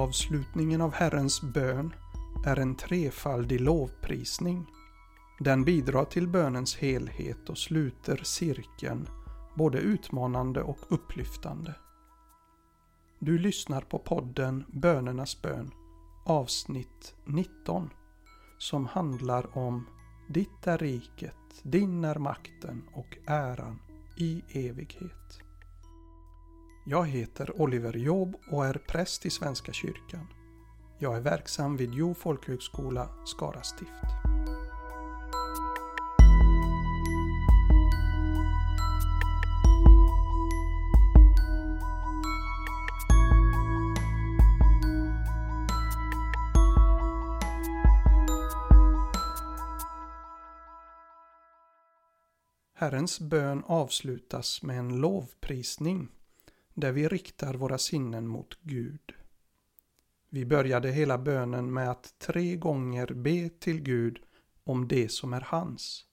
Avslutningen av Herrens bön är en trefaldig lovprisning. Den bidrar till bönens helhet och sluter cirkeln både utmanande och upplyftande. Du lyssnar på podden Bönernas bön avsnitt 19 som handlar om Ditt är riket, din är makten och äran i evighet. Jag heter Oliver Job och är präst i Svenska kyrkan. Jag är verksam vid Jo folkhögskola, Skara stift. Herrens bön avslutas med en lovprisning där vi riktar våra sinnen mot Gud. Vi började hela bönen med att tre gånger be till Gud om det som är hans.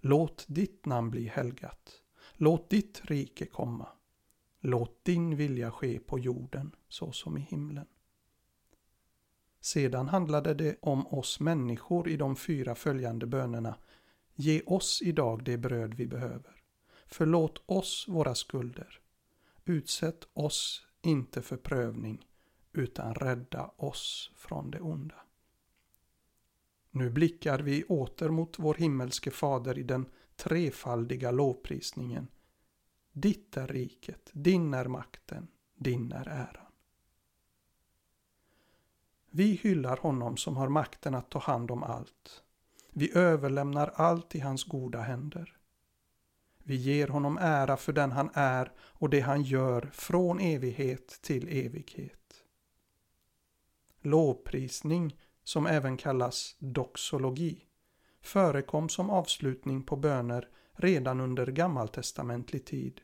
Låt ditt namn bli helgat. Låt ditt rike komma. Låt din vilja ske på jorden så som i himlen. Sedan handlade det om oss människor i de fyra följande bönerna. Ge oss idag det bröd vi behöver. Förlåt oss våra skulder. Utsätt oss inte för prövning utan rädda oss från det onda. Nu blickar vi åter mot vår himmelske fader i den trefaldiga lovprisningen. Ditt är riket, din är makten, din är äran. Vi hyllar honom som har makten att ta hand om allt. Vi överlämnar allt i hans goda händer. Vi ger honom ära för den han är och det han gör från evighet till evighet lovprisning, som även kallas doxologi, förekom som avslutning på böner redan under gammaltestamentlig tid.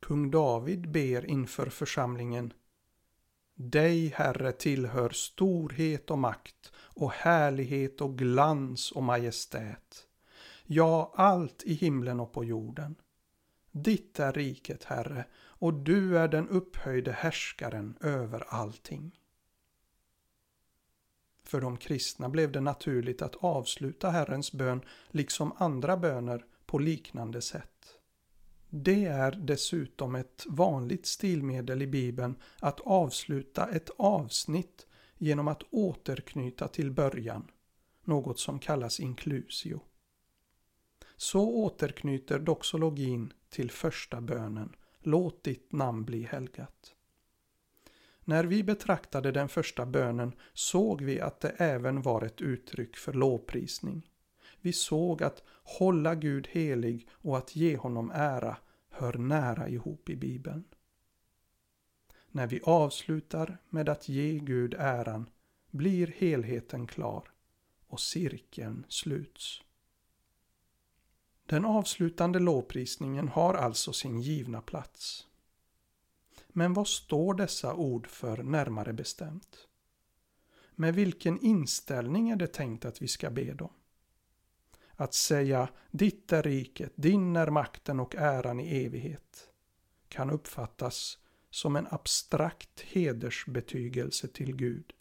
Kung David ber inför församlingen Dig, Herre, tillhör storhet och makt och härlighet och glans och majestät. Ja, allt i himlen och på jorden. Ditt är riket, Herre, och du är den upphöjde härskaren över allting. För de kristna blev det naturligt att avsluta Herrens bön liksom andra böner på liknande sätt. Det är dessutom ett vanligt stilmedel i Bibeln att avsluta ett avsnitt genom att återknyta till början, något som kallas inklusio. Så återknyter doxologin till första bönen, låt ditt namn bli helgat. När vi betraktade den första bönen såg vi att det även var ett uttryck för lovprisning. Vi såg att hålla Gud helig och att ge honom ära hör nära ihop i Bibeln. När vi avslutar med att ge Gud äran blir helheten klar och cirkeln sluts. Den avslutande lovprisningen har alltså sin givna plats. Men vad står dessa ord för närmare bestämt? Med vilken inställning är det tänkt att vi ska be dem? Att säga ditt är riket, din är makten och äran i evighet kan uppfattas som en abstrakt hedersbetygelse till Gud.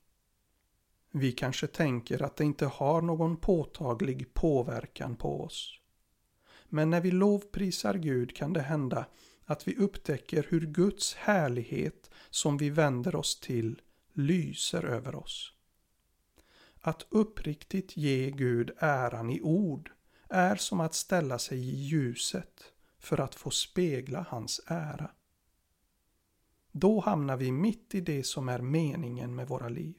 Vi kanske tänker att det inte har någon påtaglig påverkan på oss. Men när vi lovprisar Gud kan det hända att vi upptäcker hur Guds härlighet som vi vänder oss till lyser över oss. Att uppriktigt ge Gud äran i ord är som att ställa sig i ljuset för att få spegla hans ära. Då hamnar vi mitt i det som är meningen med våra liv.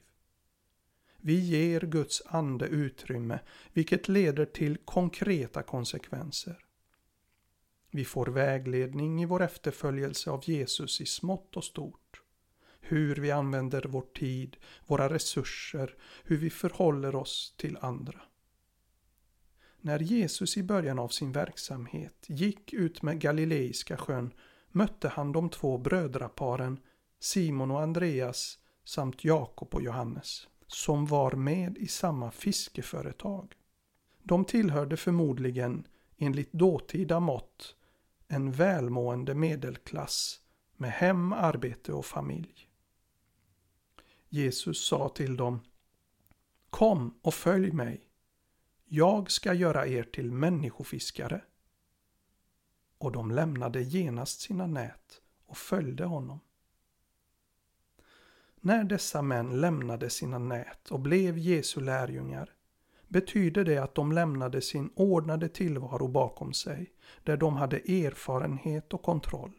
Vi ger Guds ande utrymme, vilket leder till konkreta konsekvenser. Vi får vägledning i vår efterföljelse av Jesus i smått och stort. Hur vi använder vår tid, våra resurser, hur vi förhåller oss till andra. När Jesus i början av sin verksamhet gick ut med Galileiska sjön mötte han de två brödraparen Simon och Andreas samt Jakob och Johannes som var med i samma fiskeföretag. De tillhörde förmodligen, enligt dåtida mått, en välmående medelklass med hem, arbete och familj. Jesus sa till dem Kom och följ mig. Jag ska göra er till människofiskare. Och de lämnade genast sina nät och följde honom. När dessa män lämnade sina nät och blev Jesu lärjungar betyder det att de lämnade sin ordnade tillvaro bakom sig, där de hade erfarenhet och kontroll.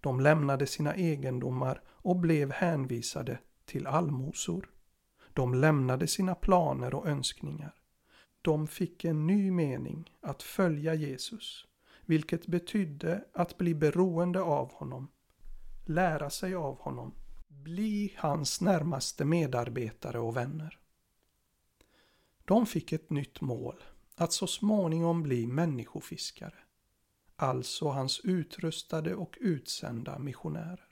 De lämnade sina egendomar och blev hänvisade till allmosor. De lämnade sina planer och önskningar. De fick en ny mening att följa Jesus, vilket betydde att bli beroende av honom, lära sig av honom, bli hans närmaste medarbetare och vänner. De fick ett nytt mål, att så småningom bli människofiskare, alltså hans utrustade och utsända missionärer.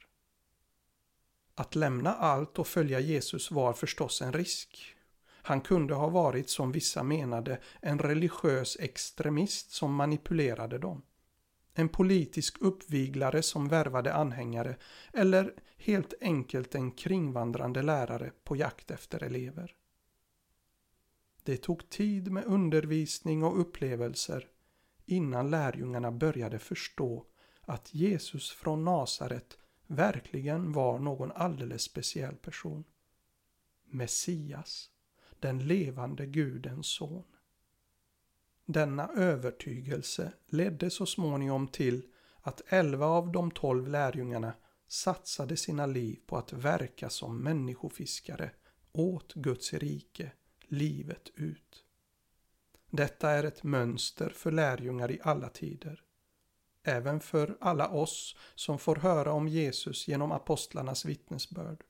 Att lämna allt och följa Jesus var förstås en risk. Han kunde ha varit, som vissa menade, en religiös extremist som manipulerade dem. En politisk uppviglare som värvade anhängare eller helt enkelt en kringvandrande lärare på jakt efter elever. Det tog tid med undervisning och upplevelser innan lärjungarna började förstå att Jesus från Nasaret verkligen var någon alldeles speciell person. Messias, den levande Gudens son. Denna övertygelse ledde så småningom till att elva av de tolv lärjungarna satsade sina liv på att verka som människofiskare åt Guds rike livet ut. Detta är ett mönster för lärjungar i alla tider. Även för alla oss som får höra om Jesus genom apostlarnas vittnesbörd,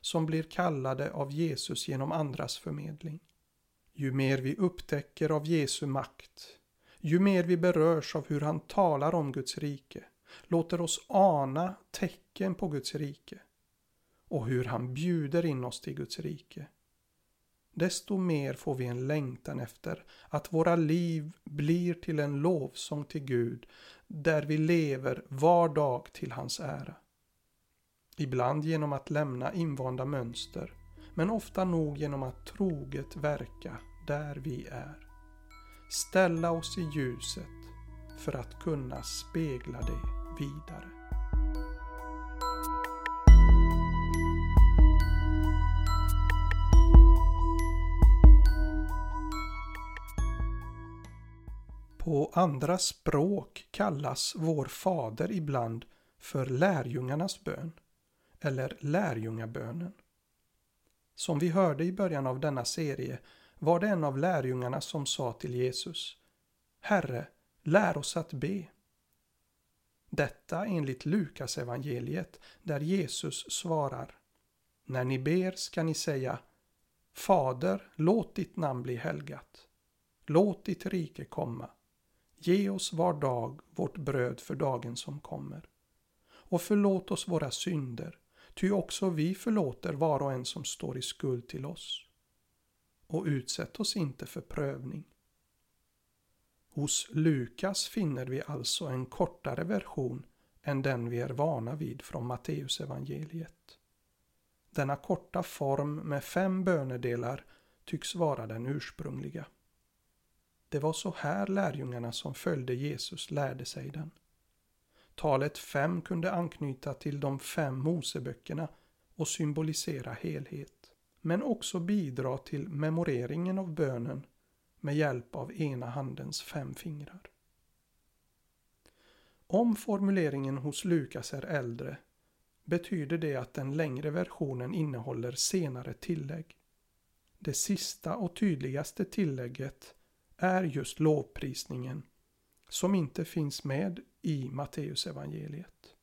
som blir kallade av Jesus genom andras förmedling. Ju mer vi upptäcker av Jesu makt, ju mer vi berörs av hur han talar om Guds rike, låter oss ana tecken på Guds rike och hur han bjuder in oss till Guds rike, desto mer får vi en längtan efter att våra liv blir till en lovsång till Gud där vi lever var dag till hans ära. Ibland genom att lämna invanda mönster, men ofta nog genom att troget verka där vi är. Ställa oss i ljuset för att kunna spegla det vidare. På andra språk kallas vår fader ibland för lärjungarnas bön eller lärjungabönen. Som vi hörde i början av denna serie var det en av lärjungarna som sa till Jesus Herre, lär oss att be. Detta enligt Lukas evangeliet där Jesus svarar När ni ber ska ni säga Fader, låt ditt namn bli helgat. Låt ditt rike komma. Ge oss var dag vårt bröd för dagen som kommer. Och förlåt oss våra synder, ty också vi förlåter var och en som står i skuld till oss. Och utsätt oss inte för prövning. Hos Lukas finner vi alltså en kortare version än den vi är vana vid från Matteusevangeliet. Denna korta form med fem bönedelar tycks vara den ursprungliga. Det var så här lärjungarna som följde Jesus lärde sig den. Talet fem kunde anknyta till de fem Moseböckerna och symbolisera helhet, men också bidra till memoreringen av bönen med hjälp av ena handens fem fingrar. Om formuleringen hos Lukas är äldre betyder det att den längre versionen innehåller senare tillägg. Det sista och tydligaste tillägget är just lovprisningen som inte finns med i Matteusevangeliet.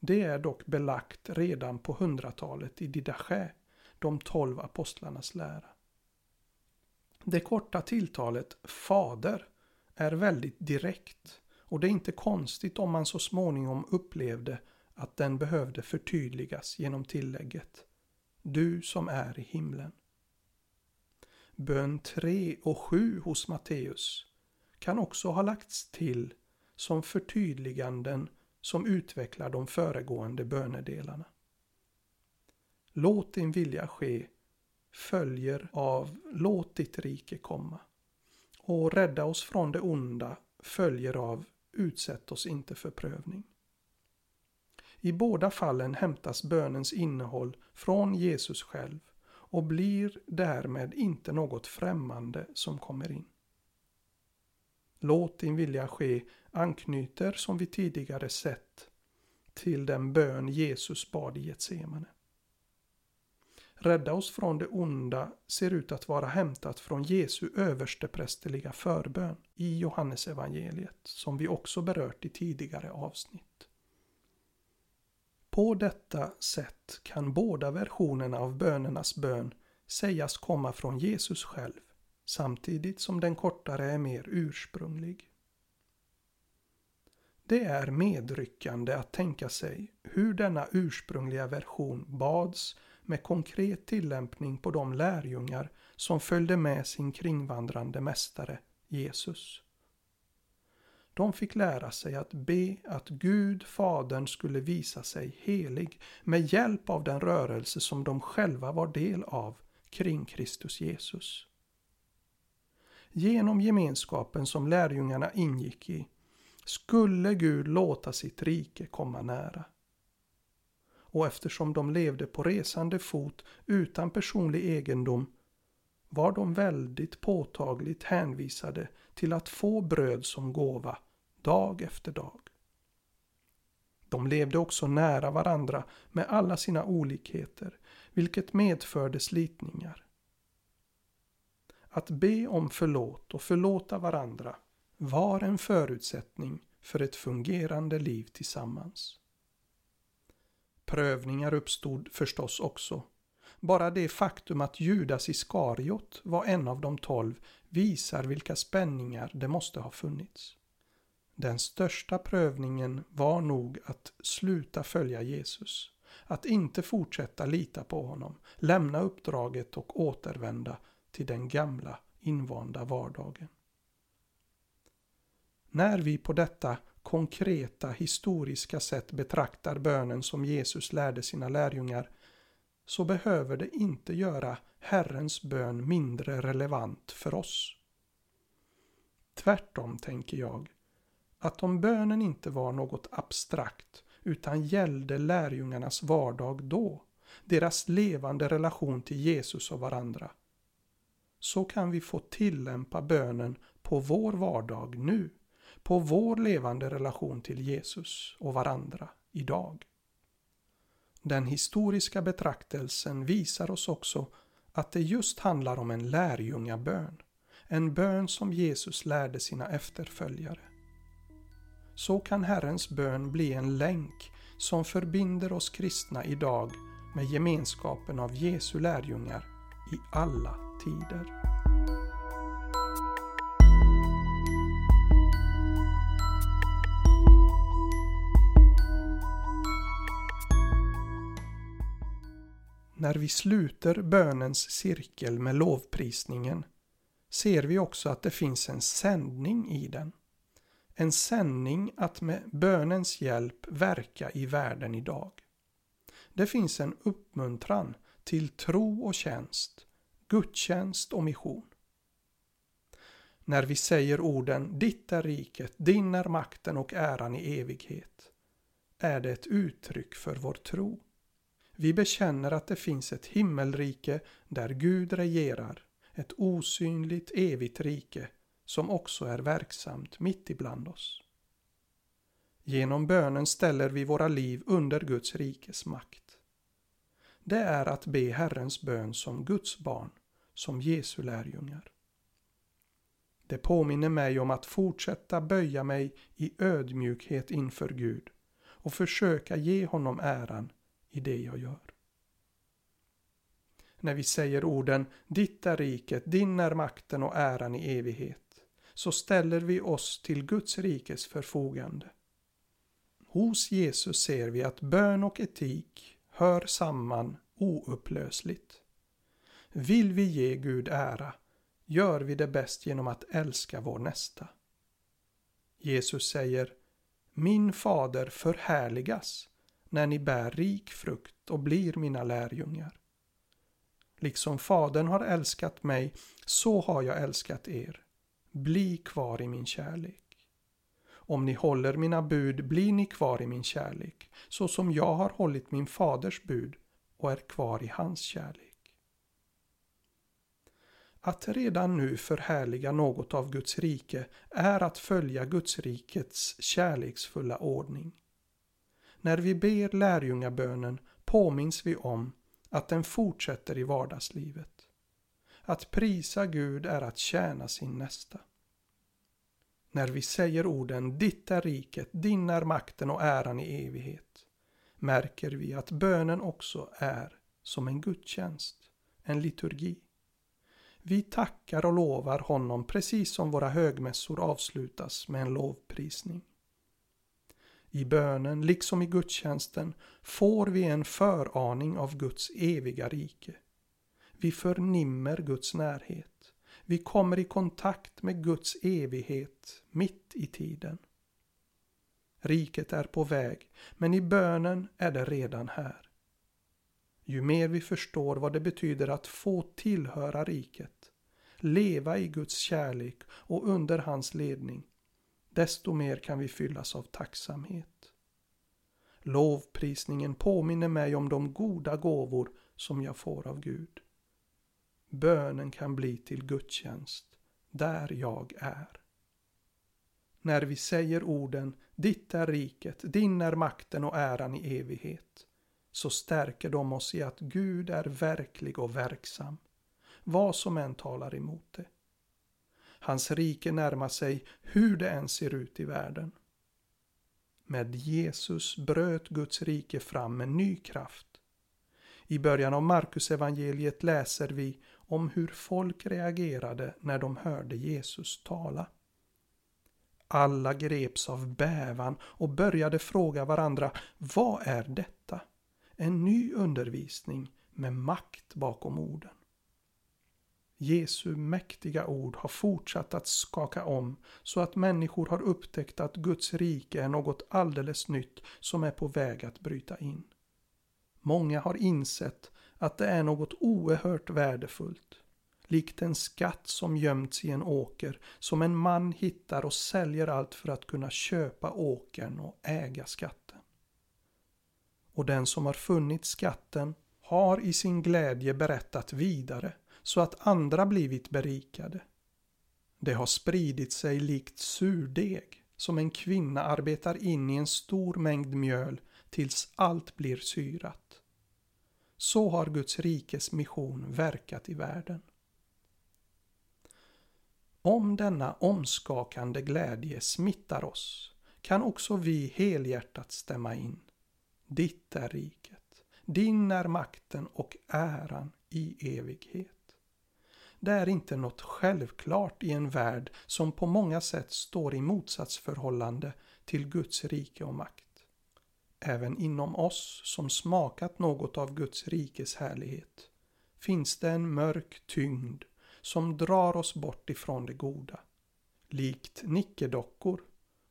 Det är dock belagt redan på hundratalet i Didache, de tolv apostlarnas lära. Det korta tilltalet Fader är väldigt direkt och det är inte konstigt om man så småningom upplevde att den behövde förtydligas genom tillägget Du som är i himlen bön 3 och 7 hos Matteus kan också ha lagts till som förtydliganden som utvecklar de föregående bönedelarna. låt din vilja ske följer av låt ditt rike komma. Och rädda oss från det onda följer av utsätt oss inte för prövning. I båda fallen hämtas bönens innehåll från Jesus själv och blir därmed inte något främmande som kommer in. Låt din vilja ske anknyter som vi tidigare sett till den bön Jesus bad i Getsemane. Rädda oss från det onda ser ut att vara hämtat från Jesu översteprästerliga förbön i Johannesevangeliet som vi också berört i tidigare avsnitt. På detta sätt kan båda versionerna av bönernas bön sägas komma från Jesus själv samtidigt som den kortare är mer ursprunglig. Det är medryckande att tänka sig hur denna ursprungliga version bads med konkret tillämpning på de lärjungar som följde med sin kringvandrande mästare Jesus. De fick lära sig att be att Gud, Fadern, skulle visa sig helig med hjälp av den rörelse som de själva var del av kring Kristus Jesus. Genom gemenskapen som lärjungarna ingick i skulle Gud låta sitt rike komma nära. Och eftersom de levde på resande fot utan personlig egendom var de väldigt påtagligt hänvisade till att få bröd som gåva dag efter dag. De levde också nära varandra med alla sina olikheter, vilket medförde slitningar. Att be om förlåt och förlåta varandra var en förutsättning för ett fungerande liv tillsammans. Prövningar uppstod förstås också. Bara det faktum att Judas Iskariot var en av de tolv visar vilka spänningar det måste ha funnits. Den största prövningen var nog att sluta följa Jesus. Att inte fortsätta lita på honom, lämna uppdraget och återvända till den gamla invanda vardagen. När vi på detta konkreta historiska sätt betraktar bönen som Jesus lärde sina lärjungar så behöver det inte göra Herrens bön mindre relevant för oss. Tvärtom tänker jag att om bönen inte var något abstrakt utan gällde lärjungarnas vardag då, deras levande relation till Jesus och varandra, så kan vi få tillämpa bönen på vår vardag nu, på vår levande relation till Jesus och varandra idag. Den historiska betraktelsen visar oss också att det just handlar om en lärjungabön, en bön som Jesus lärde sina efterföljare. Så kan Herrens bön bli en länk som förbinder oss kristna idag med gemenskapen av Jesu lärjungar i alla tider. När vi sluter bönens cirkel med lovprisningen ser vi också att det finns en sändning i den. En sändning att med bönens hjälp verka i världen idag. Det finns en uppmuntran till tro och tjänst, gudstjänst och mission. När vi säger orden Ditt är riket, din är makten och äran i evighet är det ett uttryck för vår tro. Vi bekänner att det finns ett himmelrike där Gud regerar, ett osynligt evigt rike som också är verksamt mitt ibland oss. Genom bönen ställer vi våra liv under Guds rikes makt. Det är att be Herrens bön som Guds barn, som Jesu lärjungar. Det påminner mig om att fortsätta böja mig i ödmjukhet inför Gud och försöka ge honom äran i det jag gör. När vi säger orden Ditt är riket, din är makten och äran i evighet så ställer vi oss till Guds rikes förfogande. Hos Jesus ser vi att bön och etik hör samman oupplösligt. Vill vi ge Gud ära gör vi det bäst genom att älska vår nästa. Jesus säger Min fader förhärligas när ni bär rik frukt och blir mina lärjungar. Liksom Fadern har älskat mig, så har jag älskat er. Bli kvar i min kärlek. Om ni håller mina bud blir ni kvar i min kärlek, så som jag har hållit min faders bud och är kvar i hans kärlek. Att redan nu förhärliga något av Guds rike är att följa Guds rikets kärleksfulla ordning. När vi ber lärjungabönen påminns vi om att den fortsätter i vardagslivet. Att prisa Gud är att tjäna sin nästa. När vi säger orden Ditt är riket, din är makten och äran i evighet märker vi att bönen också är som en gudstjänst, en liturgi. Vi tackar och lovar honom precis som våra högmässor avslutas med en lovprisning. I bönen, liksom i gudstjänsten, får vi en föraning av Guds eviga rike. Vi förnimmer Guds närhet. Vi kommer i kontakt med Guds evighet mitt i tiden. Riket är på väg, men i bönen är det redan här. Ju mer vi förstår vad det betyder att få tillhöra riket, leva i Guds kärlek och under hans ledning, desto mer kan vi fyllas av tacksamhet. Lovprisningen påminner mig om de goda gåvor som jag får av Gud. Bönen kan bli till gudstjänst där jag är. När vi säger orden Ditt är riket, din är makten och äran i evighet så stärker de oss i att Gud är verklig och verksam, vad som än talar emot det. Hans rike närmar sig hur det än ser ut i världen. Med Jesus bröt Guds rike fram med ny kraft. I början av Markus evangeliet läser vi om hur folk reagerade när de hörde Jesus tala. Alla greps av bävan och började fråga varandra, vad är detta? En ny undervisning med makt bakom orden. Jesu mäktiga ord har fortsatt att skaka om så att människor har upptäckt att Guds rike är något alldeles nytt som är på väg att bryta in. Många har insett att det är något oerhört värdefullt. Likt en skatt som gömts i en åker som en man hittar och säljer allt för att kunna köpa åkern och äga skatten. Och den som har funnit skatten har i sin glädje berättat vidare så att andra blivit berikade. Det har spridit sig likt surdeg som en kvinna arbetar in i en stor mängd mjöl tills allt blir syrat. Så har Guds rikes mission verkat i världen. Om denna omskakande glädje smittar oss kan också vi helhjärtat stämma in. Ditt är riket, din är makten och äran i evighet. Det är inte något självklart i en värld som på många sätt står i motsatsförhållande till Guds rike och makt. Även inom oss som smakat något av Guds rikes härlighet finns det en mörk tyngd som drar oss bort ifrån det goda. Likt nickedockor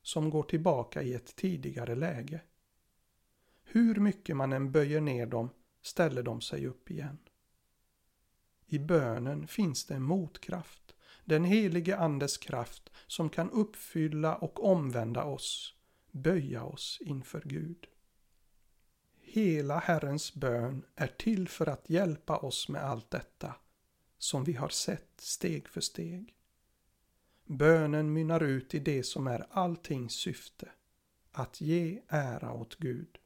som går tillbaka i ett tidigare läge. Hur mycket man än böjer ner dem ställer de sig upp igen. I bönen finns det en motkraft, den helige Andes kraft som kan uppfylla och omvända oss, böja oss inför Gud. Hela Herrens bön är till för att hjälpa oss med allt detta, som vi har sett steg för steg. Bönen mynnar ut i det som är alltings syfte, att ge ära åt Gud.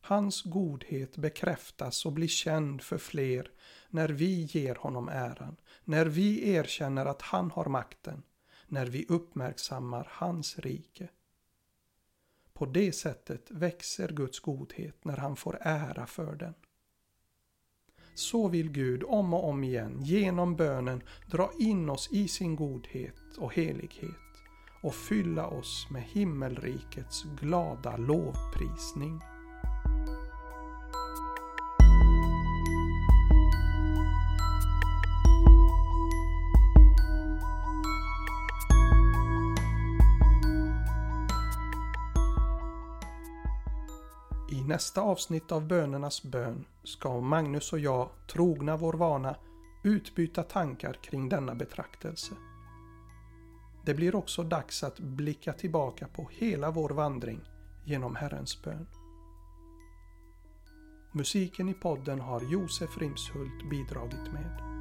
Hans godhet bekräftas och blir känd för fler när vi ger honom äran, när vi erkänner att han har makten, när vi uppmärksammar hans rike. På det sättet växer Guds godhet när han får ära för den. Så vill Gud om och om igen genom bönen dra in oss i sin godhet och helighet och fylla oss med himmelrikets glada lovprisning. Nästa avsnitt av Bönernas bön ska Magnus och jag, trogna vår vana, utbyta tankar kring denna betraktelse. Det blir också dags att blicka tillbaka på hela vår vandring genom Herrens bön. Musiken i podden har Josef Rimshult bidragit med.